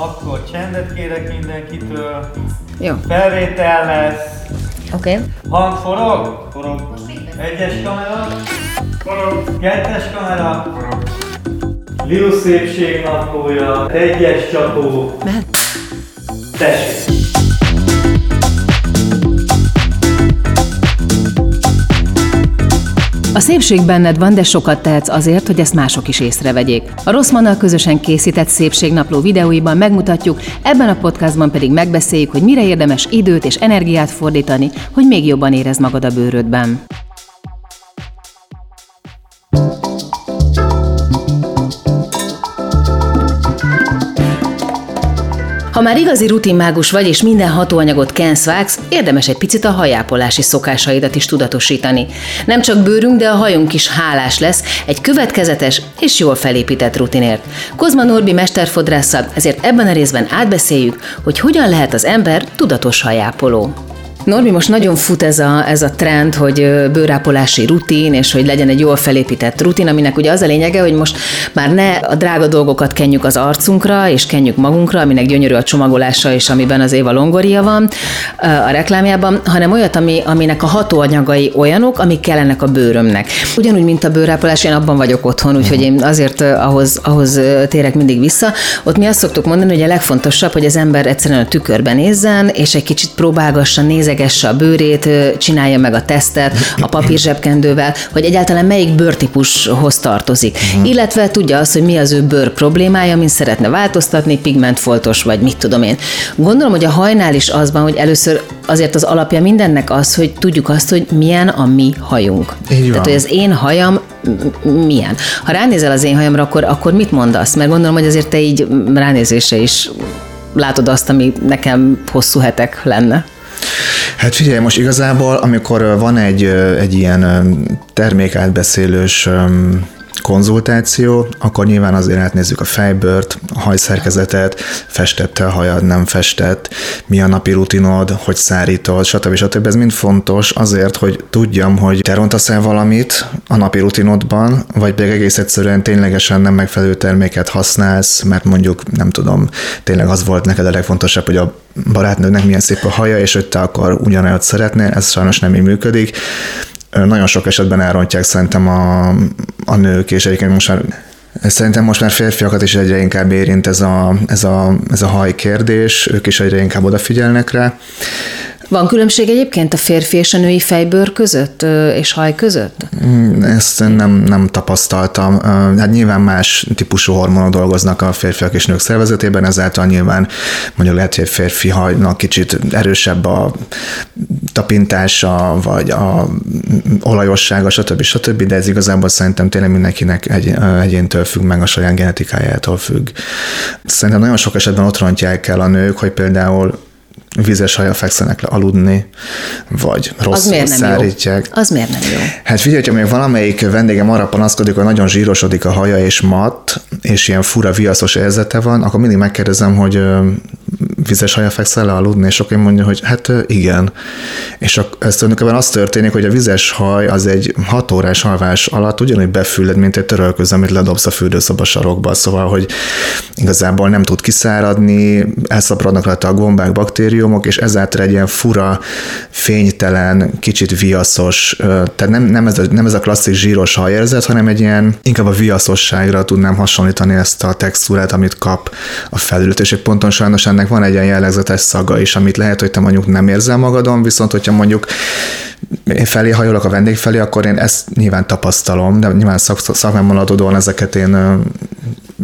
Akkor csendet kérek mindenkitől. Jó, Felvétel lesz. oké. Okay. Hang forog? Forog. Egyes kamera? Forog. Kettes kamera? Forog. Liu szépség naplója. Egyes csapó. Mehet? Tessék. A szépség benned van, de sokat tehetsz azért, hogy ezt mások is észrevegyék. A Rosszmannal közösen készített szépségnapló videóiban megmutatjuk, ebben a podcastban pedig megbeszéljük, hogy mire érdemes időt és energiát fordítani, hogy még jobban érezd magad a bőrödben. Ha már igazi rutinmágus vagy, és minden hatóanyagot kensz vágsz, érdemes egy picit a hajápolási szokásaidat is tudatosítani. Nem csak bőrünk, de a hajunk is hálás lesz egy következetes és jól felépített rutinért. Kozma Norbi mesterfodrásszal, ezért ebben a részben átbeszéljük, hogy hogyan lehet az ember tudatos hajápoló. Norbi, most nagyon fut ez a, ez a trend, hogy bőrápolási rutin, és hogy legyen egy jól felépített rutin, aminek ugye az a lényege, hogy most már ne a drága dolgokat kenjük az arcunkra, és kenjük magunkra, aminek gyönyörű a csomagolása, és amiben az Éva Longoria van a reklámjában, hanem olyat, ami, aminek a hatóanyagai olyanok, amik kellenek a bőrömnek. Ugyanúgy, mint a bőrápolás, én abban vagyok otthon, úgyhogy én azért ahhoz, ahhoz térek mindig vissza. Ott mi azt szoktuk mondani, hogy a legfontosabb, hogy az ember egyszerűen a tükörben nézzen, és egy kicsit próbálgassa, nézegesse a bőrét, csinálja meg a tesztet a papír zsebkendővel, hogy egyáltalán melyik bőrtípushoz tartozik. Illetve tudja azt, hogy mi az ő bőr problémája, mint szeretne változtatni, pigmentfoltos vagy mit tudom én. Gondolom, hogy a hajnál is az van, hogy először azért az alapja mindennek az, hogy tudjuk azt, hogy milyen a mi hajunk. Így van. Tehát, hogy az én hajam milyen. Ha ránézel az én hajamra, akkor, akkor mit mondasz? Mert gondolom, hogy azért te így ránézésre is látod azt, ami nekem hosszú hetek lenne. Hát figyelj, most igazából, amikor van egy, egy ilyen termékátbeszélős konzultáció, akkor nyilván azért átnézzük a fejbőrt, a hajszerkezetet, festette a hajad, nem festett, mi a napi rutinod, hogy szárítod, stb. stb. Ez mind fontos azért, hogy tudjam, hogy te rontasz el valamit a napi rutinodban, vagy pedig egész egyszerűen ténylegesen nem megfelelő terméket használsz, mert mondjuk, nem tudom, tényleg az volt neked a legfontosabb, hogy a barátnődnek milyen szép a haja, és hogy te akkor ugyanolyat szeretnél, ez sajnos nem így működik. Nagyon sok esetben elrontják szerintem a, a nők, és egyébként most már Szerintem most már férfiakat is egyre inkább érint ez a, ez a, ez a haj kérdés, ők is egyre inkább odafigyelnek rá. Van különbség egyébként a férfi és a női fejbőr között és haj között? Mm, Ezt nem, nem tapasztaltam. Hát nyilván más típusú hormonok dolgoznak a férfiak és nők szervezetében, ezáltal nyilván mondjuk lehet, hogy egy férfi hajnak kicsit erősebb a tapintása, vagy a olajossága, stb. stb., de ez igazából szerintem tényleg mindenkinek egy, egyéntől függ, meg a saját genetikájától függ. Szerintem nagyon sok esetben ott rontják el a nők, hogy például vízes haja fekszenek le aludni, vagy Az rosszul nem szárítják. Az miért nem jó? Hát figyelj, hogyha még valamelyik vendégem arra panaszkodik, hogy nagyon zsírosodik a haja és matt, és ilyen fura viaszos érzete van, akkor mindig megkérdezem, hogy vizes haja fekszel le aludni, és akkor én mondja, hogy hát igen. És ak- ez tulajdonképpen az történik, hogy a vizes haj az egy hat órás alvás alatt ugyanúgy befülled, mint egy törölköző, amit ledobsz a fürdőszoba sarokba, szóval, hogy igazából nem tud kiszáradni, elszaporodnak rajta a gombák, baktériumok, és ezáltal egy ilyen fura, fénytelen, kicsit viaszos, tehát nem, nem, ez a, nem ez a klasszik zsíros hajérzet, hanem egy ilyen, inkább a viaszosságra tudnám hasonlítani ezt a textúrát, amit kap a felület, és ponton sajnos ennek van egy ilyen jellegzetes szaga is, amit lehet, hogy te mondjuk nem érzel magadon, viszont hogyha mondjuk én felé hajolok a vendég felé, akkor én ezt nyilván tapasztalom, de nyilván szak, szakmámmal adódóan ezeket én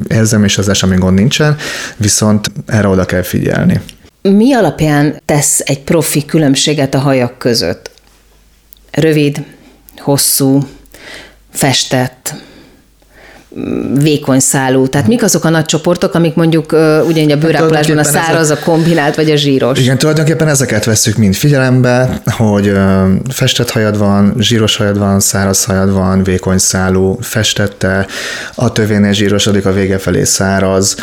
érzem, és ezzel semmi gond nincsen, viszont erre oda kell figyelni. Mi alapján tesz egy profi különbséget a hajak között? Rövid, hosszú, festett, vékony szálú. Tehát mik azok a nagy csoportok, amik mondjuk ö, ugyanígy a bőrápolásban a tulajdonképpen száraz, a kombinált vagy a zsíros? Igen, tulajdonképpen ezeket veszük mind figyelembe, hogy ö, festett hajad van, zsíros hajad van, száraz hajad van, vékony szálú, festette, a tövénél zsírosodik, a vége felé száraz,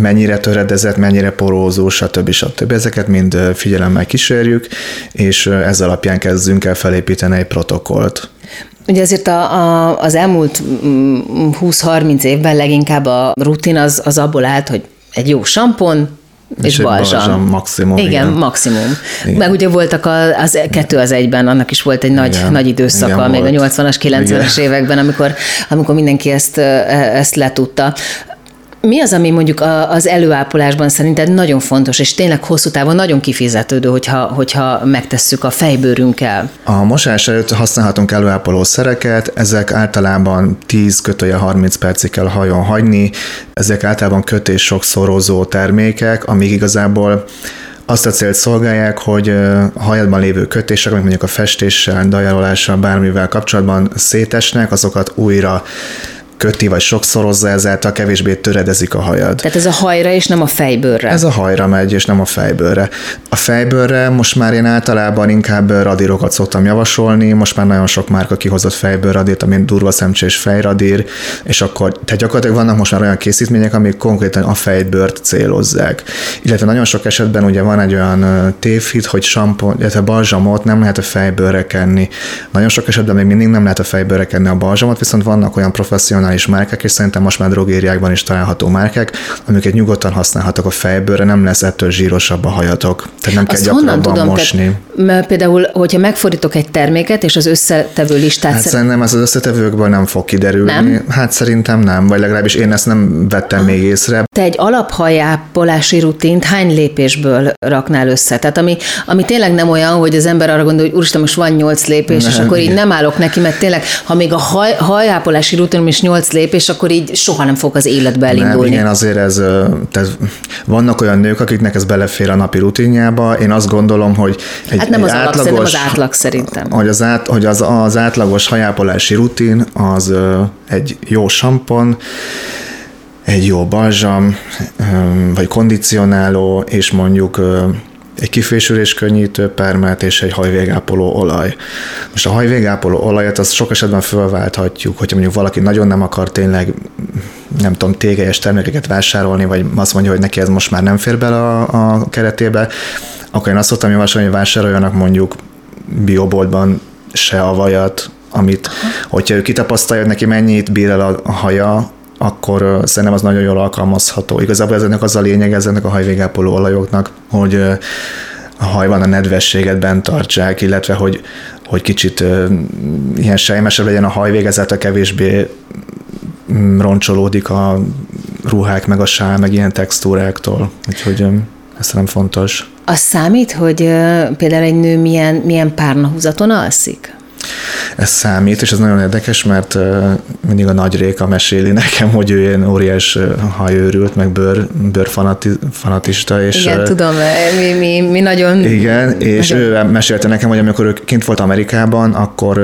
mennyire töredezett, mennyire porózós, stb. stb. Ezeket mind figyelemmel kísérjük, és ez alapján kezdünk el felépíteni egy protokollt. Ugye azért a, a, az elmúlt mm, 20-30 évben leginkább a rutin az, az abból állt, hogy egy jó sampon, és, egy balzsam. maximum, Igen, igen. maximum. Igen. Meg ugye voltak a, az kettő az egyben, annak is volt egy nagy, Igen. nagy időszaka, Igen, még volt. a 80-as, 90-es években, amikor, amikor mindenki ezt, ö, ezt letudta. Mi az, ami mondjuk az előápolásban szerinted nagyon fontos, és tényleg hosszú távon nagyon kifizetődő, hogyha, hogyha megtesszük a fejbőrünkkel? A mosás előtt használhatunk előápoló szereket, ezek általában 10 kötője 30 percig kell hajon hagyni, ezek általában kötés sokszorozó termékek, amíg igazából azt a célt szolgálják, hogy a hajadban lévő kötések, amik mondjuk a festéssel, dajarolással, bármivel kapcsolatban szétesnek, azokat újra köti vagy sokszorozza, ezáltal kevésbé töredezik a hajad. Tehát ez a hajra és nem a fejbőrre. Ez a hajra megy, és nem a fejbőrre. A fejbőrre most már én általában inkább radírokat szoktam javasolni, most már nagyon sok márka kihozott fejbőrradírt, mint durva szemcsés fejradír, és akkor, tehát gyakorlatilag vannak most már olyan készítmények, amik konkrétan a fejbőrt célozzák. Illetve nagyon sok esetben ugye van egy olyan tévhit, hogy sampon, illetve balzsamot nem lehet a fejbőrre kenni. Nagyon sok esetben még mindig nem lehet a fejbőrre kenni a balzsamot, viszont vannak olyan professzionális márkák, és szerintem most már drogériákban is található márkák, amiket nyugodtan használhatok a fejbőrre, nem lesz ettől zsírosabb a hajatok. Tehát nem kell Azt honnan gyakrabban tudom? mosni. Tehát, mert például, hogyha megfordítok egy terméket, és az összetevő listát Hát szer- szerintem ez az összetevőkből nem fog kiderülni. Nem? Hát szerintem nem, vagy legalábbis én ezt nem vettem még észre. te egy alaphajápolási rutint hány lépésből raknál össze? Tehát ami, ami tényleg nem olyan, hogy az ember arra gondol, hogy úristen, most van nyolc lépés, és Nem, akkor így nem állok neki, mert tényleg, ha még a haj, hajápolási rutinom is nyolc lépés, akkor így soha nem fog az életbe Nem, elindulni. igen, azért ez, tehát vannak olyan nők, akiknek ez belefér a napi rutinjába. Én azt gondolom, hogy egy, Hát nem az alap, szerintem az átlag szerintem. Hogy az, át, hogy az, az átlagos hajápolási rutin az ö, egy jó sampon, egy jó balzsam, ö, vagy kondicionáló, és mondjuk ö, egy kifésülés könnyítő permet és egy hajvégápoló olaj. Most a hajvégápoló olajat azt sok esetben fölválthatjuk, hogyha mondjuk valaki nagyon nem akar tényleg nem tudom, tégelyes termékeket vásárolni, vagy azt mondja, hogy neki ez most már nem fér bele a, a keretébe, akkor én azt szoktam javasolni, hogy vásároljanak mondjuk bioboltban se a vajat, amit, hogyha ő kitapasztalja, hogy neki mennyit bír el a haja, akkor szerintem az nagyon jól alkalmazható. Igazából ezeknek az a lényeg, ezeknek a hajvégápoló olajoknak, hogy a hajban a nedvességet bent tartsák, illetve hogy, hogy kicsit ilyen sejmesebb legyen a hajvég, ezáltal kevésbé mm, roncsolódik a ruhák, meg a sál, meg ilyen textúráktól. Úgyhogy ez szerintem fontos. Az számít, hogy például egy nő milyen, milyen párnahúzaton alszik? Ez számít, és ez nagyon érdekes, mert mindig a nagy Réka meséli nekem, hogy ő ilyen óriás hajőrült, meg bőr, bőrfanatista, és Igen, tudom, mi, mi, mi nagyon... Igen, és Nagyon- ő mesélte nekem, hogy amikor ő kint volt Amerikában, akkor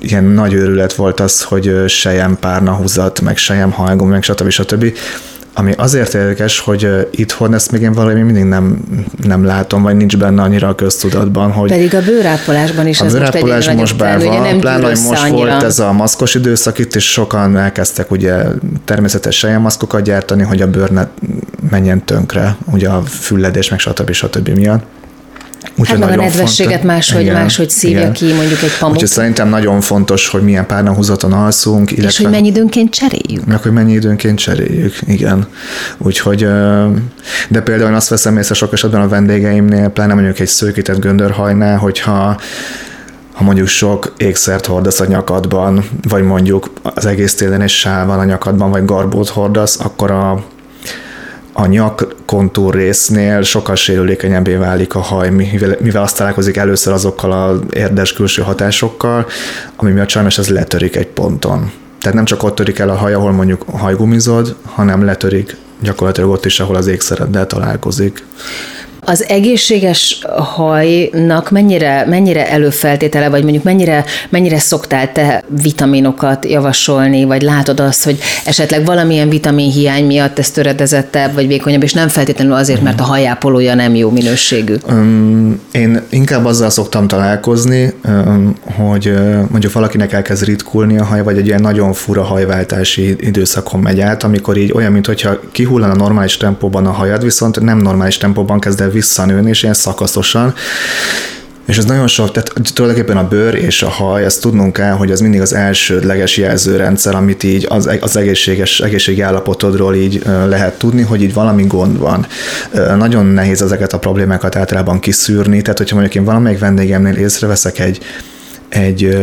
ilyen nagy őrület volt az, hogy sejem párnahúzat, meg sejem hajgum, meg stb. stb. Ami azért érdekes, hogy itthon ezt még én valami mindig nem, nem látom, vagy nincs benne annyira a köztudatban, hogy Pedig a bőrápolásban is a ez most bőrápolás most nagyobb bár van, nem pláne, hogy most annyira. volt ez a maszkos időszak itt, és sokan elkezdtek ugye természetes sejemmaszkokat gyártani, hogy a bőr ne menjen tönkre, ugye a fülledés, meg stb. stb. miatt. Úgyhogy Hát meg a nedvességet fontos- máshogy, Igen, máshogy szívja igen. ki mondjuk egy pamuk. Úgyhogy szerintem nagyon fontos, hogy milyen párnahúzaton alszunk, illetve És hogy mennyi időnként cseréljük. meg hogy mennyi időnként cseréljük, igen. Úgyhogy, de például én azt veszem észre sok esetben a vendégeimnél, pláne mondjuk egy szőkített göndörhajnál, hogyha ha mondjuk sok ékszert hordasz a nyakadban, vagy mondjuk az egész télen egy sál van a nyakadban, vagy garbót hordasz, akkor a, a nyak kontúr résznél sokkal sérülékenyebbé válik a haj, mivel, mivel azt találkozik először azokkal az érdes külső hatásokkal, ami miatt sajnos ez letörik egy ponton. Tehát nem csak ott törik el a haj, ahol mondjuk hajgumizod, hanem letörik gyakorlatilag ott is, ahol az ékszereddel találkozik. Az egészséges hajnak mennyire, mennyire előfeltétele, vagy mondjuk mennyire, mennyire szoktál te vitaminokat javasolni, vagy látod azt, hogy esetleg valamilyen vitaminhiány miatt ez töredezettebb, vagy vékonyabb, és nem feltétlenül azért, mert a hajápolója nem jó minőségű. Öm, én inkább azzal szoktam találkozni, öm, hogy mondjuk valakinek elkezd ritkulni a haj, vagy egy ilyen nagyon fura hajváltási időszakon megy át, amikor így olyan, mintha kihullan a normális tempóban a hajad, viszont nem normális tempóban kezd el visszanőni, és ilyen szakaszosan. És ez nagyon sok, tehát tulajdonképpen a bőr és a haj, ezt tudnunk kell, hogy az mindig az elsődleges jelzőrendszer, amit így az, az egészséges, egészségi állapotodról így lehet tudni, hogy így valami gond van. Nagyon nehéz ezeket a problémákat általában kiszűrni, tehát hogyha mondjuk én valamelyik vendégemnél észreveszek egy, egy,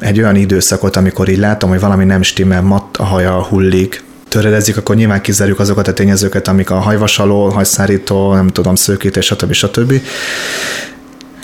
egy olyan időszakot, amikor így látom, hogy valami nem stimmel, matt a haja hullik, töredezik, akkor nyilván kizárjuk azokat a tényezőket, amik a hajvasaló, hajszárító, nem tudom, szőkítés, stb. stb.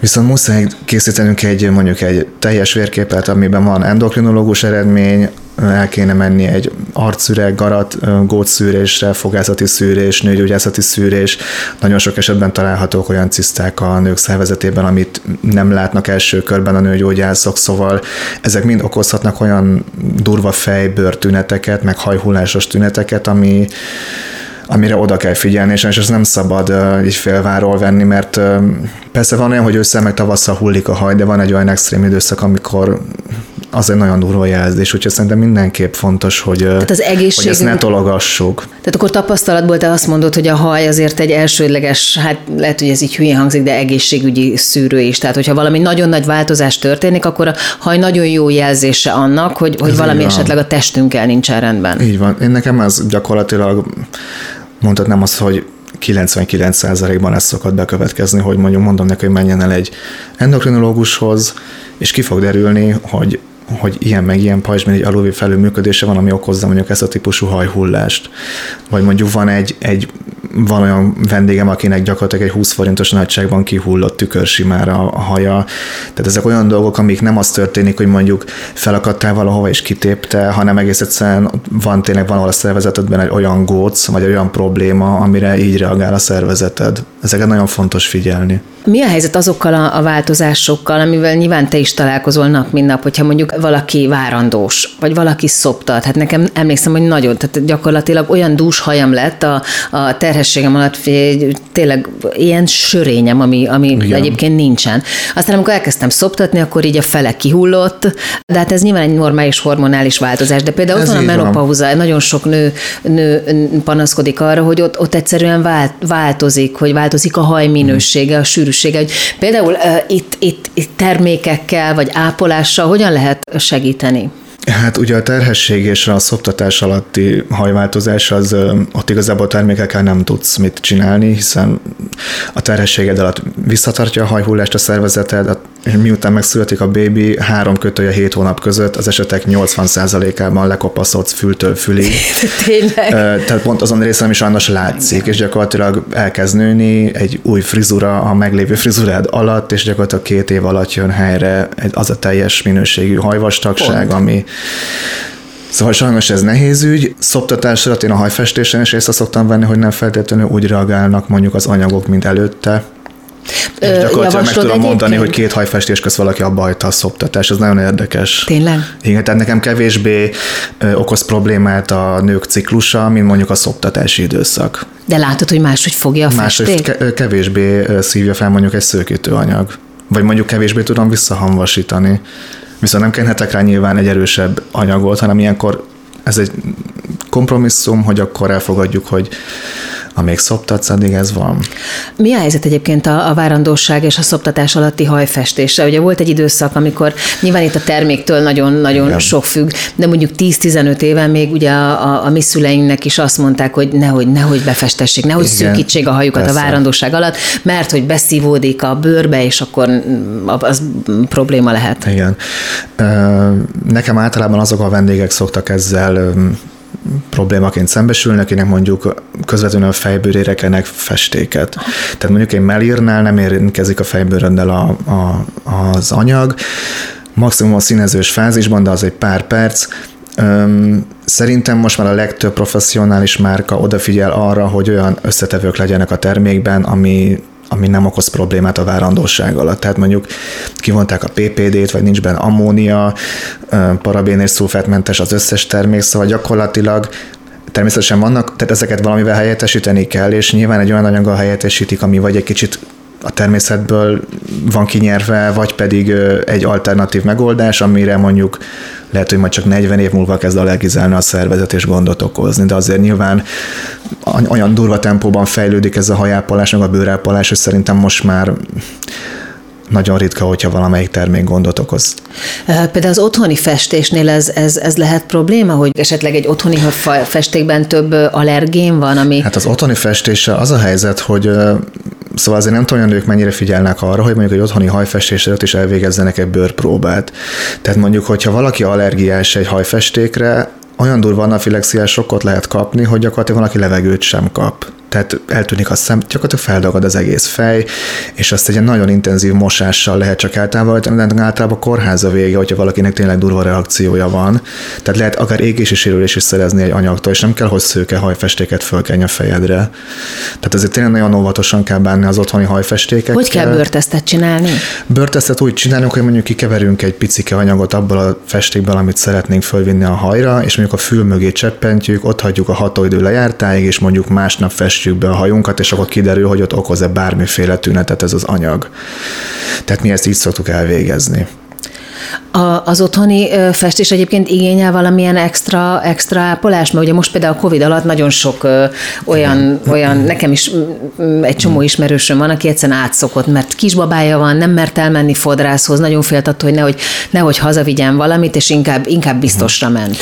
Viszont muszáj készítenünk egy mondjuk egy teljes vérképet, amiben van endokrinológus eredmény, el kéne menni egy arcüreg, garat, gótszűrésre, fogászati szűrés, nőgyógyászati szűrés. Nagyon sok esetben találhatók olyan ciszták a nők szervezetében, amit nem látnak első körben a nőgyógyászok, szóval ezek mind okozhatnak olyan durva fejbőr tüneteket, meg hajhullásos tüneteket, ami amire oda kell figyelni, és ez nem szabad így félváról venni, mert persze van olyan, hogy ősszel meg tavasszal hullik a haj, de van egy olyan extrém időszak, amikor az egy nagyon durva jelzés, úgyhogy szerintem mindenképp fontos, hogy, Tehát az egészség... hogy ezt ne tologassuk. Tehát akkor tapasztalatból te azt mondod, hogy a haj azért egy elsődleges, hát lehet, hogy ez így hülyén hangzik, de egészségügyi szűrő is. Tehát, hogyha valami nagyon nagy változás történik, akkor a haj nagyon jó jelzése annak, hogy, hogy valami esetleg a testünkkel nincsen rendben. Így van. Én nekem ez gyakorlatilag mondhatnám azt, hogy 99%-ban ez szokott bekövetkezni, hogy mondjuk mondom neki, hogy menjen el egy endokrinológushoz, és ki fog derülni, hogy hogy ilyen meg ilyen pajzsmirigy egy alulvi felül működése van, ami okozza mondjuk ezt a típusú hajhullást. Vagy mondjuk van egy, egy van olyan vendégem, akinek gyakorlatilag egy 20 forintos nagyságban kihullott tükörsimára a haja. Tehát ezek olyan dolgok, amik nem az történik, hogy mondjuk felakadtál valahova és kitépte, hanem egész egyszerűen van tényleg valahol a szervezetedben egy olyan góc, vagy egy olyan probléma, amire így reagál a szervezeted. Ezeket nagyon fontos figyelni. Mi a helyzet azokkal a, a változásokkal, amivel nyilván te is találkozol nap, mint nap, hogyha mondjuk valaki várandós, vagy valaki szoptat. Hát nekem emlékszem, hogy nagyon, tehát gyakorlatilag olyan dús hajam lett a, a terhességem alatt, tényleg ilyen sörényem, ami, ami Igen. egyébként nincsen. Aztán amikor elkezdtem szoptatni, akkor így a fele kihullott, de hát ez nyilván egy normális hormonális változás, de például ez ott van a menopauza, van. nagyon sok nő, nő panaszkodik arra, hogy ott, ott egyszerűen vált, változik, hogy változik a haj minősége, a sűrű sűrűsége, például itt, itt, itt termékekkel vagy ápolással hogyan lehet segíteni? Hát ugye a terhesség és a szoptatás alatti hajváltozás, az ott igazából termékekkel nem tudsz mit csinálni, hiszen a terhességed alatt visszatartja a hajhullást a szervezeted, és miután megszületik a bébi, három kötője hét hónap között az esetek 80%-ában lekopaszodsz fültől fülig. Tényleg? Tehát pont azon részen is sajnos látszik, és gyakorlatilag elkezd nőni egy új frizura a meglévő frizurád alatt, és gyakorlatilag két év alatt jön helyre az a teljes minőségű hajvastagság, pont. ami Szóval sajnos ez nehéz ügy. Szoptatásra én a hajfestésen is észre szoktam venni, hogy nem feltétlenül úgy reagálnak mondjuk az anyagok, mint előtte. És gyakorlatilag meg tudom mondani, hogy két hajfestés közt valaki abba hagyta a szoptatás, ez nagyon érdekes. Tényleg? Igen, tehát nekem kevésbé ö, okoz problémát a nők ciklusa, mint mondjuk a szoptatási időszak. De látod, hogy máshogy fogja a festék? Máshogy kevésbé szívja fel mondjuk egy szőkítőanyag. Vagy mondjuk kevésbé tudom visszahamvasítani. Viszont nem kenhetek rá nyilván egy erősebb anyagot, hanem ilyenkor ez egy kompromisszum, hogy akkor elfogadjuk, hogy amíg szoptatsz, addig ez van. Mi a helyzet egyébként a, a várandóság és a szoptatás alatti hajfestése? Ugye volt egy időszak, amikor nyilván itt a terméktől nagyon-nagyon sok függ, de mondjuk 10-15 éve még ugye a, a, a mi szüleinknek is azt mondták, hogy nehogy, nehogy befestessék, nehogy Igen, szűkítsék a hajukat persze. a várandóság alatt, mert hogy beszívódik a bőrbe, és akkor az probléma lehet. Igen. Nekem általában azok a vendégek szoktak ezzel problémaként szembesülnek, akinek mondjuk közvetlenül a fejbőrére kennek festéket. Tehát mondjuk egy melírnál nem érkezik a fejbőröndel a, a, az anyag, maximum a színezős fázisban, de az egy pár perc, Szerintem most már a legtöbb professzionális márka odafigyel arra, hogy olyan összetevők legyenek a termékben, ami ami nem okoz problémát a várandóság alatt. Tehát mondjuk kivonták a PPD-t, vagy nincs benne ammónia, parabén és szulfátmentes az összes termék, szóval gyakorlatilag természetesen vannak, tehát ezeket valamivel helyettesíteni kell, és nyilván egy olyan anyaggal helyettesítik, ami vagy egy kicsit a természetből van kinyerve, vagy pedig egy alternatív megoldás, amire mondjuk lehet, hogy majd csak 40 év múlva kezd allergizálni a szervezet és gondot okozni, de azért nyilván olyan durva tempóban fejlődik ez a hajápolás, meg a bőrápolás, hogy szerintem most már nagyon ritka, hogyha valamelyik termék gondot okoz. Például az otthoni festésnél ez, ez, ez lehet probléma, hogy esetleg egy otthoni festékben több allergén van, ami... Hát az otthoni festéssel az a helyzet, hogy Szóval azért nem tudom, hogy nők mennyire figyelnek arra, hogy mondjuk egy otthoni hajfestés előtt is elvégezzenek egy bőrpróbát. Tehát mondjuk, hogyha valaki allergiás egy hajfestékre, olyan durva anafilexiás sokkot lehet kapni, hogy gyakorlatilag valaki levegőt sem kap tehát eltűnik a szem, gyakorlatilag feldagad az egész fej, és azt egy nagyon intenzív mosással lehet csak eltávolítani, de általában a kórháza vége, hogyha valakinek tényleg durva reakciója van. Tehát lehet akár égési sérülés is szerezni egy anyagtól, és nem kell, hogy szőke hajfestéket fölkenj a fejedre. Tehát azért tényleg nagyon óvatosan kell bánni az otthoni hajfestékekkel. Hogy kell bőrtesztet csinálni? Bőrtesztet úgy csinálunk, hogy mondjuk kikeverünk egy picike anyagot abból a festékből, amit szeretnénk fölvinni a hajra, és mondjuk a fül mögé cseppentjük, ott hagyjuk a hatóidő lejártáig, és mondjuk másnap fest festjük be a hajunkat, és akkor kiderül, hogy ott okoz-e bármiféle tünetet ez az anyag. Tehát mi ezt így szoktuk elvégezni. A, az otthoni festés egyébként igényel valamilyen extra, extra ápolást, mert ugye most például a Covid alatt nagyon sok ö, olyan, olyan, nekem is egy csomó ismerősöm van, aki egyszerűen átszokott, mert kisbabája van, nem mert elmenni fodrászhoz, nagyon félt attól, hogy nehogy, nehogy hazavigyen valamit, és inkább, inkább biztosra ment.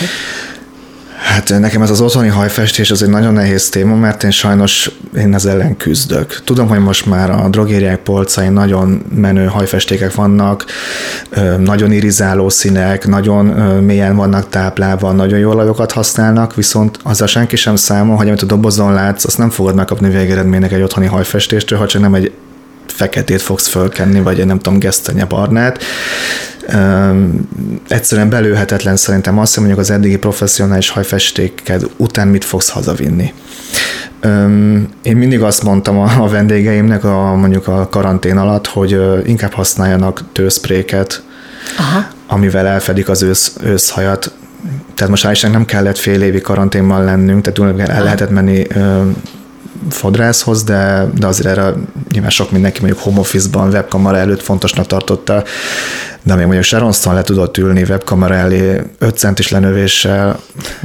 Hát nekem ez az otthoni hajfestés az egy nagyon nehéz téma, mert én sajnos én az ellen küzdök. Tudom, hogy most már a drogériák polcain nagyon menő hajfestékek vannak, nagyon irizáló színek, nagyon mélyen vannak táplálva, nagyon jó olajokat használnak, viszont azzal senki sem számol, hogy amit a dobozon látsz, azt nem fogod megkapni végeredménynek egy otthoni hajfestéstől, ha csak nem egy feketét fogsz fölkenni, vagy egy nem tudom, gesztenye barnát egyszerűen belőhetetlen szerintem azt, hogy mondjuk az eddigi professzionális hajfestéked után mit fogsz hazavinni. Én mindig azt mondtam a vendégeimnek a, mondjuk a karantén alatt, hogy inkább használjanak tőszpréket, Aha. amivel elfedik az ősz, őszhajat. Tehát most állítsák nem kellett fél évi karanténban lennünk, tehát el lehetett menni fodrászhoz, de, de azért erre nyilván sok mindenki mondjuk home office-ban, webkamera előtt fontosnak tartotta, de még mondjuk Sharon Stone le tudott ülni webkamera elé 5 centis lenövéssel,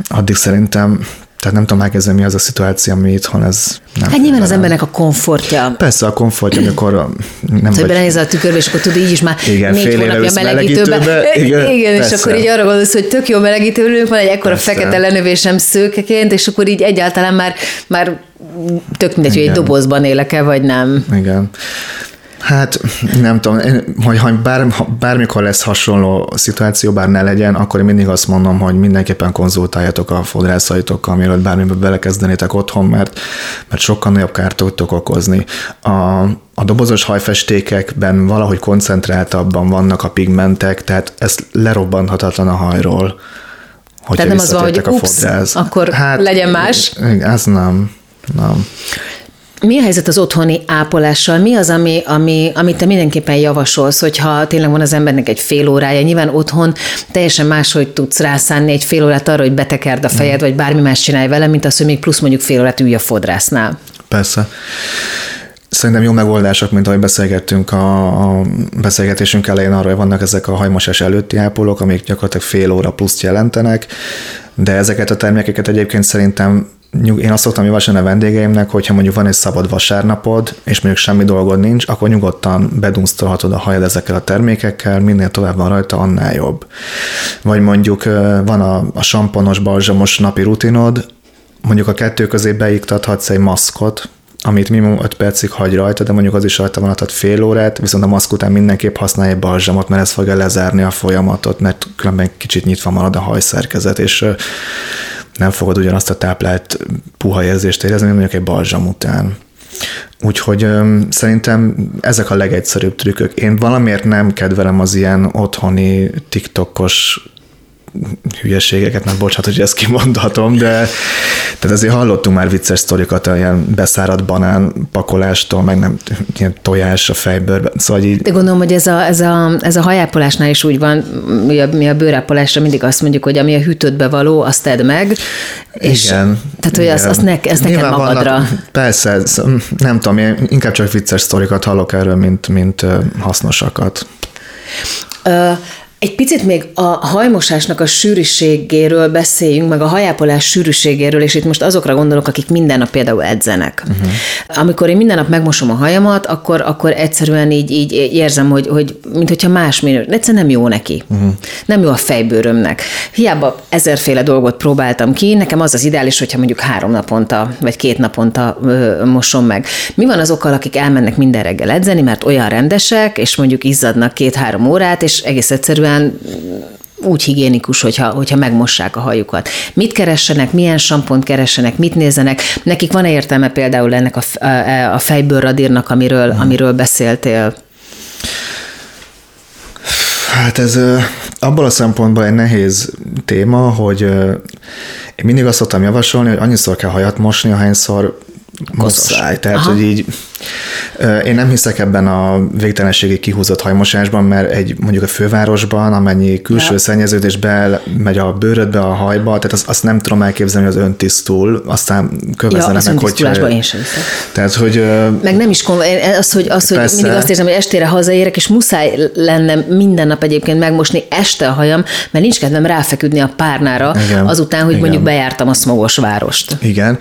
addig szerintem tehát nem tudom elképzelni, mi az a szituáció, ami itthon ez nem. Hát nyilván az embernek a komfortja. Persze a komfortja, amikor nem vagy... belenézel a tükörbe, és akkor tud így is már igen, négy hónapja melegítőbe. melegítőbe. Igen, igen és akkor így arra gondolsz, hogy tök jó melegítőlőnk van, egy ekkora persze. fekete lenövésem szőkeként, és akkor így egyáltalán már, már tök mindegy, igen. hogy egy dobozban élek-e, vagy nem. Igen. Hát nem tudom, hogy ha bár, bármikor lesz hasonló szituáció, bár ne legyen, akkor én mindig azt mondom, hogy mindenképpen konzultáljatok a fodrászaitokkal, mielőtt bármibe belekezdenétek otthon, mert, mert sokkal nagyobb kárt tudtok okozni. A, a dobozos hajfestékekben valahogy koncentráltabban vannak a pigmentek, tehát ez lerobbanthatatlan a hajról. Tehát nem az van, hogy ups, akkor hát, legyen más? Ez nem, nem. Mi a helyzet az otthoni ápolással? Mi az, ami, ami, amit te mindenképpen javasolsz, hogyha tényleg van az embernek egy fél órája? Nyilván otthon teljesen máshogy tudsz rászánni egy fél órát arra, hogy betekerd a fejed, vagy bármi más csinálj vele, mint az, hogy még plusz mondjuk fél órát ülj a fodrásznál. Persze. Szerintem jó megoldások, mint ahogy beszélgettünk a, a beszélgetésünk elején arról, hogy vannak ezek a hajmosás előtti ápolók, amik gyakorlatilag fél óra pluszt jelentenek, de ezeket a termékeket egyébként szerintem én azt szoktam javasolni a vendégeimnek, hogyha mondjuk van egy szabad vasárnapod, és mondjuk semmi dolgod nincs, akkor nyugodtan bedunsztolhatod a hajad ezekkel a termékekkel, minél tovább van rajta, annál jobb. Vagy mondjuk van a, a samponos, balzsamos napi rutinod, mondjuk a kettő közé beiktathatsz egy maszkot, amit minimum 5 percig hagy rajta, de mondjuk az is rajta van fél órát, viszont a maszk után mindenképp használj egy balzsamot, mert ez fogja lezárni a folyamatot, mert különben kicsit nyitva marad a hajszerkezet, és nem fogod ugyanazt a táplált puha érzést érezni, mint mondjuk egy balzsam után. Úgyhogy szerintem ezek a legegyszerűbb trükkök. Én valamiért nem kedvelem az ilyen otthoni TikTokos hülyeségeket, nem bocsánat, hogy ezt kimondhatom, de tehát azért hallottunk már vicces sztorikat, ilyen beszáradt banán pakolástól, meg nem ilyen tojás a fejbőrben. Szóval így... De gondolom, hogy ez a, ez a, ez a hajápolásnál is úgy van, mi a, mi a bőrápolásra mindig azt mondjuk, hogy ami a hűtőtbe való, azt tedd meg. És igen. Tehát, hogy azt, azt, ne, ezt neked magadra. Vannak, persze, ez, nem tudom, én inkább csak vicces sztorikat hallok erről, mint, mint hasznosakat. Ö, Egy picit még a hajmosásnak a sűrűségéről beszéljünk, meg a hajápolás sűrűségéről, és itt most azokra gondolok, akik minden nap például edzenek. Uh-huh. Amikor én minden nap megmosom a hajamat, akkor, akkor egyszerűen így, így érzem, hogy, hogy mint hogyha más minő, egyszerűen nem jó neki. Uh-huh. Nem jó a fejbőrömnek. Hiába ezerféle dolgot próbáltam ki, nekem az az ideális, hogyha mondjuk három naponta, vagy két naponta ö, mosom meg. Mi van azokkal, akik elmennek minden reggel edzeni, mert olyan rendesek, és mondjuk izzadnak két-három órát, és egész egyszerűen egyszerűen úgy higiénikus, hogyha, hogyha megmossák a hajukat. Mit keressenek, milyen sampont keressenek, mit nézzenek. Nekik van-e értelme például ennek a, a, fejből radírnak, amiről, hmm. amiről beszéltél? Hát ez abból a szempontból egy nehéz téma, hogy én mindig azt szoktam javasolni, hogy annyiszor kell hajat mosni, ahányszor muszáj. Tehát, Aha. hogy így én nem hiszek ebben a végtelenségi kihúzott hajmosásban, mert egy mondjuk a fővárosban, amennyi külső ja. szennyeződés megy a bőrödbe, a hajba, tehát azt, azt nem tudom elképzelni, hogy az öntisztul, aztán kövezzenek ja, meg, hogy... én sem. Tehát, hogy... Meg nem is az, hogy, az, hogy mindig azt érzem, hogy estére hazaérek, és muszáj lenne minden nap egyébként megmosni este a hajam, mert nincs kedvem ráfeküdni a párnára, Igen. azután, hogy Igen. mondjuk bejártam a smogos várost. Igen,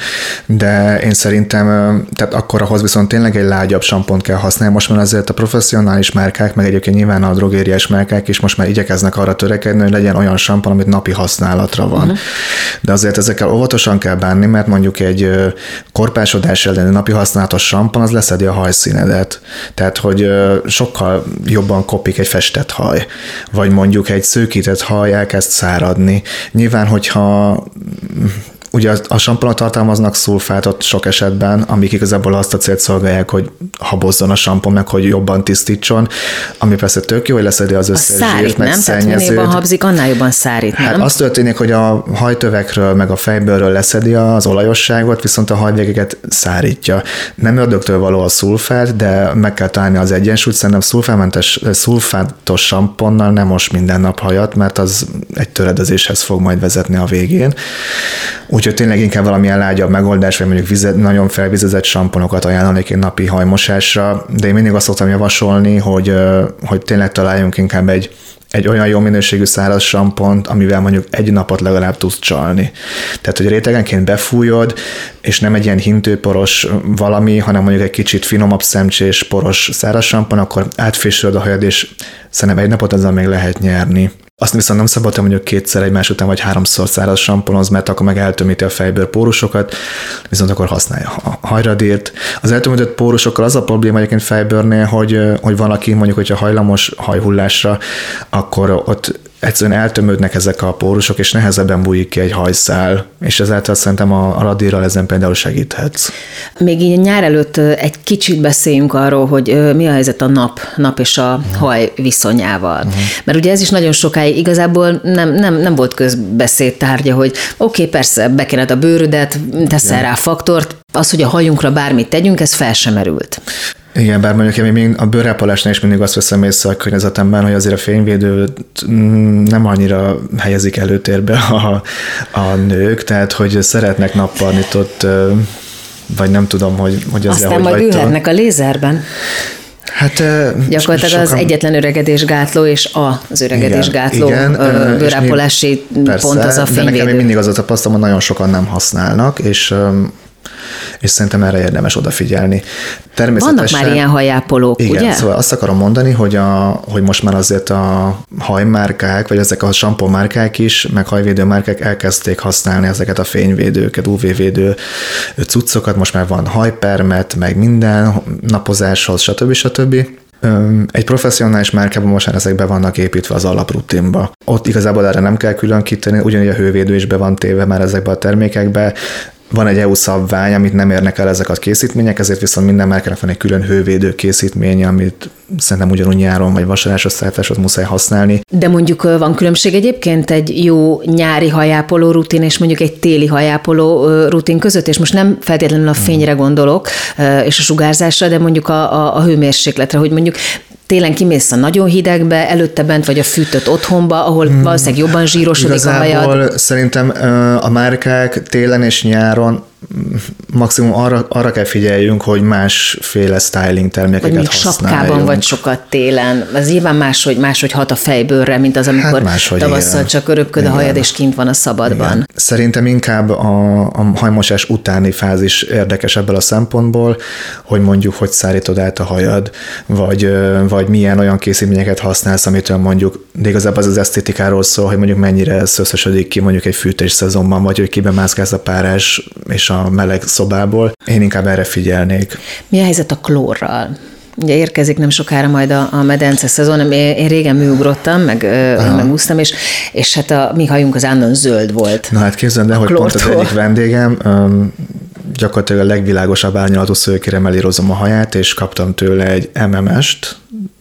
de én szerintem, tehát akkor ahhoz viszont tényleg egy lágyabb sampont kell használni. Most már azért a professzionális márkák, meg egyébként nyilván a drogériás márkák is most már igyekeznek arra törekedni, hogy legyen olyan sampon, amit napi használatra van. Uh-huh. De azért ezekkel óvatosan kell bánni, mert mondjuk egy korpásodás elleni napi használatos sampon az leszedi a hajszínedet. Tehát, hogy sokkal jobban kopik egy festett haj, vagy mondjuk egy szőkített haj elkezd száradni. Nyilván, hogyha Ugye a samponok tartalmaznak szulfátot sok esetben, amik igazából azt a célt szolgálják, hogy habozzon a sampon, meg hogy jobban tisztítson, ami persze tök jó, hogy leszedi az összes a szárít, zsírt, meg nem? Tehát jobban habzik, annál jobban szárít, hát nem? Az történik, hogy a hajtövekről, meg a fejbőrről leszedi az olajosságot, viszont a hajvégeket szárítja. Nem ördögtől való a szulfát, de meg kell találni az egyensúlyt, szerintem szulfámentes, szulfátos samponnal nem most minden nap hajat, mert az egy töredezéshez fog majd vezetni a végén. Úgyhogy tényleg inkább valamilyen lágyabb megoldás, vagy mondjuk vizet, nagyon felvizezett samponokat ajánlanék én napi hajmosásra, de én mindig azt szoktam javasolni, hogy, hogy tényleg találjunk inkább egy, egy olyan jó minőségű száraz sampont, amivel mondjuk egy napot legalább tudsz csalni. Tehát, hogy rétegenként befújod, és nem egy ilyen hintőporos valami, hanem mondjuk egy kicsit finomabb szemcsés poros száraz sampon, akkor átfésülöd a hajad, és szerintem egy napot ezzel még lehet nyerni. Azt viszont nem szabad, hogy mondjuk kétszer egymás után vagy háromszor száraz samponoz, mert akkor meg eltömíti a fejből pórusokat, viszont akkor használja a hajradírt. Az eltömített pórusokkal az a probléma egyébként fejbőrnél, hogy, hogy van, aki mondjuk, hogyha hajlamos hajhullásra, akkor ott egyszerűen eltömődnek ezek a pórusok, és nehezebben bújik ki egy hajszál, és ezáltal szerintem a, a radírral ezen például segíthetsz. Még így nyár előtt egy kicsit beszéljünk arról, hogy mi a helyzet a nap, nap és a uh-huh. haj viszonyával. Uh-huh. Mert ugye ez is nagyon sokáig igazából nem, nem, nem volt közbeszéd tárgya, hogy oké, okay, persze, bekened a bőrödet, teszel Igen. rá faktort, az, hogy a hajunkra bármit tegyünk, ez fel sem merült. Igen, bár mondjuk én még a bőrápolásnál is mindig azt veszem észre a környezetemben, hogy azért a fényvédőt nem annyira helyezik előtérbe a, a nők, tehát hogy szeretnek nappalnitott, vagy nem tudom, hogy, hogy azért Aztán hogy majd ülhetnek a lézerben. Hát, Gyakorlatilag sokan... az egyetlen öregedésgátló és az öregedésgátló igen, igen, bőrápolási pont az a fényvédő. De nekem mindig az a tapasztalom, hogy nagyon sokan nem használnak, és és szerintem erre érdemes odafigyelni. Természetesen, Vannak már ilyen hajápolók, igen, ugye? szóval azt akarom mondani, hogy, a, hogy most már azért a hajmárkák, vagy ezek a márkák is, meg hajvédő márkák elkezdték használni ezeket a fényvédőket, UV-védő cuccokat, most már van hajpermet, meg minden napozáshoz, stb. stb. Egy professzionális márkában most már ezek be vannak építve az alaprutinba. Ott igazából erre nem kell különkíteni, ugyanígy a hővédő is be van téve már ezekbe a termékekbe, van egy EU szabvány, amit nem érnek el ezek a készítmények, ezért viszont minden márkának van egy külön hővédő készítménye, amit szerintem ugyanúgy nyáron vagy vasarásos szállításot muszáj használni. De mondjuk van különbség egyébként egy jó nyári hajápoló rutin és mondjuk egy téli hajápoló rutin között, és most nem feltétlenül a fényre gondolok és a sugárzásra, de mondjuk a, a, a hőmérsékletre, hogy mondjuk télen kimész a nagyon hidegbe, előtte bent vagy a fűtött otthonba, ahol valószínűleg jobban zsírosodik Igazából a hajad. szerintem a márkák télen és nyáron maximum arra, arra kell figyeljünk, hogy másféle styling termékeket Vagy még sapkában vagy sokat télen. Az nyilván máshogy, máshogy hat a fejbőrre, mint az, amikor hát máshogy, tavasszal igen. csak öröpköd a Igen. hajad, és kint van a szabadban. Igen. Szerintem inkább a, a hajmosás utáni fázis érdekes ebből a szempontból, hogy mondjuk, hogy szárítod át a hajad, vagy, vagy milyen olyan készítményeket használsz, amitől mondjuk, de igazából az az esztétikáról szól, hogy mondjuk mennyire szöszösödik ki mondjuk egy fűtés szezonban, vagy hogy kiben mászkálsz a párás és a meleg szobából. Én inkább erre figyelnék. Mi a helyzet a klórral? Ugye érkezik nem sokára majd a, a medence szezon, én, én régen műugrottam, meg, ö, meg úsztam, és, és hát a mi hajunk az állandóan zöld volt. Na hát képzeld el, hogy pont az egyik vendégem öm, gyakorlatilag a legvilágosabb árnyalatú szőkére melírozom a haját, és kaptam tőle egy MMS-t,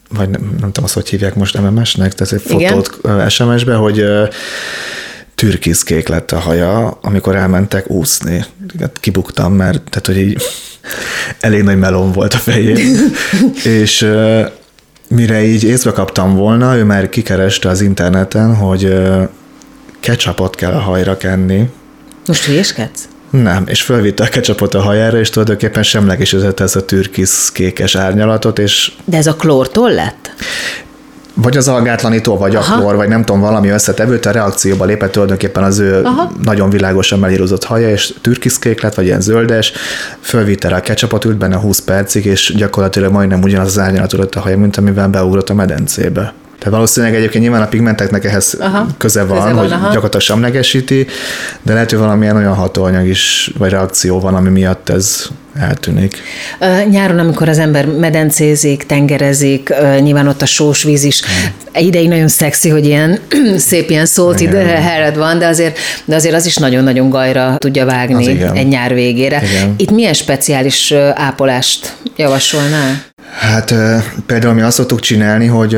vagy nem, nem tudom azt, hogy hívják most MMS-nek, tehát egy Igen. fotót SMS-be, hogy türkiszkék lett a haja, amikor elmentek úszni. Hát kibuktam, mert tehát, hogy így elég nagy melon volt a fején. és mire így észbe kaptam volna, ő már kikereste az interneten, hogy ketchupot kell a hajra kenni. Most hülyeskedsz? Nem, és fölvitte a ketchupot a hajára, és tulajdonképpen semlegesítette ezt a türkisz kékes árnyalatot, és De ez a klórtól lett? Vagy az algátlanító, vagy Aha. klór, vagy nem tudom, valami összetevőt, a reakcióba lépett tulajdonképpen az ő Aha. nagyon világosan melírozott haja, és türkiszkék lett, vagy ilyen zöldes, fölvitte rá a ketchupot, ült benne 20 percig, és gyakorlatilag majdnem ugyanaz az árnyalat a haja, mint amivel beugrott a medencébe. Tehát valószínűleg egyébként nyilván a pigmenteknek ehhez Aha. köze van, Köze van, hogy aha. gyakorlatilag semlegesíti, de lehet, hogy valamilyen olyan hatóanyag is, vagy reakció van, ami miatt ez eltűnik. Nyáron, amikor az ember medencézik, tengerezik, nyilván ott a sós víz is. Ideig nagyon szexi, hogy ilyen szép ilyen salty Igen. haired van, de azért, de azért az is nagyon-nagyon gajra tudja vágni egy nyár végére. Igen. Itt milyen speciális ápolást javasolnál? Hát például mi azt szoktuk csinálni, hogy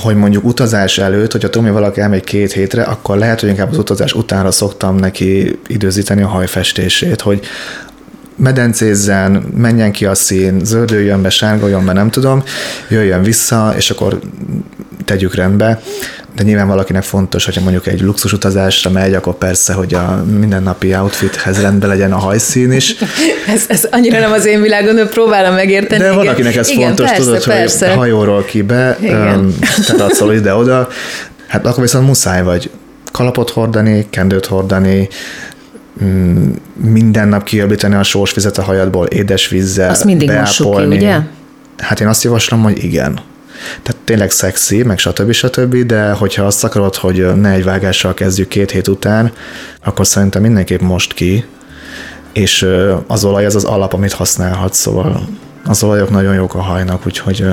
hogy mondjuk utazás előtt, hogyha tudom, hogy valaki elmegy két hétre, akkor lehet, hogy inkább az utazás utánra szoktam neki időzíteni a hajfestését, hogy medencézzen, menjen ki a szín, zöldüljön be, sárgoljon be, nem tudom, jöjjön vissza, és akkor tegyük rendbe. De nyilván valakinek fontos, hogyha mondjuk egy luxus utazásra megy, akkor persze, hogy a mindennapi outfithez rendben legyen a hajszín is. Ez, ez annyira nem az én világom, de próbálom megérteni. De van, akinek ez Igen, fontos, persze, tudod, persze. hogy hajóról ki be, öm, teratszol ide-oda, hát akkor viszont muszáj vagy kalapot hordani, kendőt hordani, minden nap kiöblíteni a sós vizet a hajadból, édes vízzel, Azt mindig mossuk ki, beápolni. ugye? Hát én azt javaslom, hogy igen. Tehát tényleg szexi, meg stb. stb., de hogyha azt akarod, hogy ne egy vágással kezdjük két hét után, akkor szerintem mindenképp most ki, és az olaj az az alap, amit használhatsz, szóval az olajok nagyon jók a hajnak, úgyhogy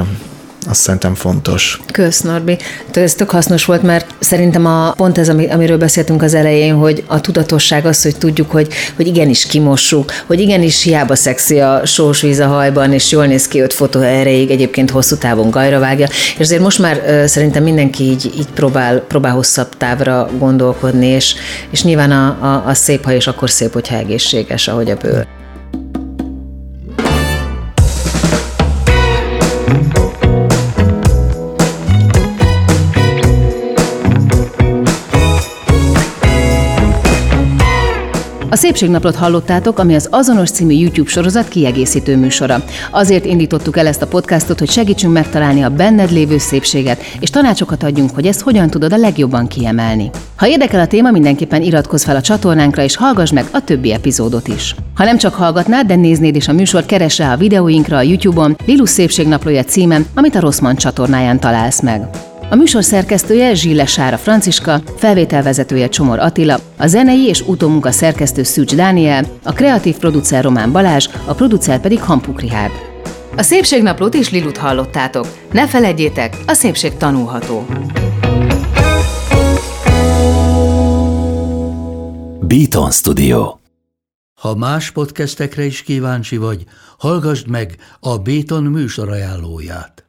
azt szerintem fontos. Kösz, Norbi. Ez tök hasznos volt, mert szerintem a, pont ez, ami- amiről beszéltünk az elején, hogy a tudatosság az, hogy tudjuk, hogy, hogy igenis kimossuk, hogy igenis hiába szexi a sós víz a hajban, és jól néz ki öt fotó erejéig, egyébként hosszú távon gajra vágja, és azért most már szerintem mindenki így, így próbál, próbál hosszabb távra gondolkodni, és, és nyilván a, a, a szép haj is akkor szép, hogyha egészséges, ahogy a bőr. A Szépségnaplót hallottátok, ami az Azonos című YouTube sorozat kiegészítő műsora. Azért indítottuk el ezt a podcastot, hogy segítsünk megtalálni a benned lévő szépséget, és tanácsokat adjunk, hogy ezt hogyan tudod a legjobban kiemelni. Ha érdekel a téma, mindenképpen iratkozz fel a csatornánkra, és hallgass meg a többi epizódot is. Ha nem csak hallgatnád, de néznéd is a műsort, keres rá a videóinkra a YouTube-on, Lilus Szépségnaplója címen, amit a Rosszman csatornáján találsz meg. A műsor szerkesztője Zsille Sára Franciska, felvételvezetője Csomor Attila, a zenei és utómunka szerkesztő Szűcs Dániel, a kreatív producer Román Balázs, a producer pedig Hampuk Rihárd. A Szépségnaplót és Lilut hallottátok. Ne feledjétek, a szépség tanulható. Beaton Studio. Ha más podcastekre is kíváncsi vagy, hallgassd meg a Béton műsor ajánlóját.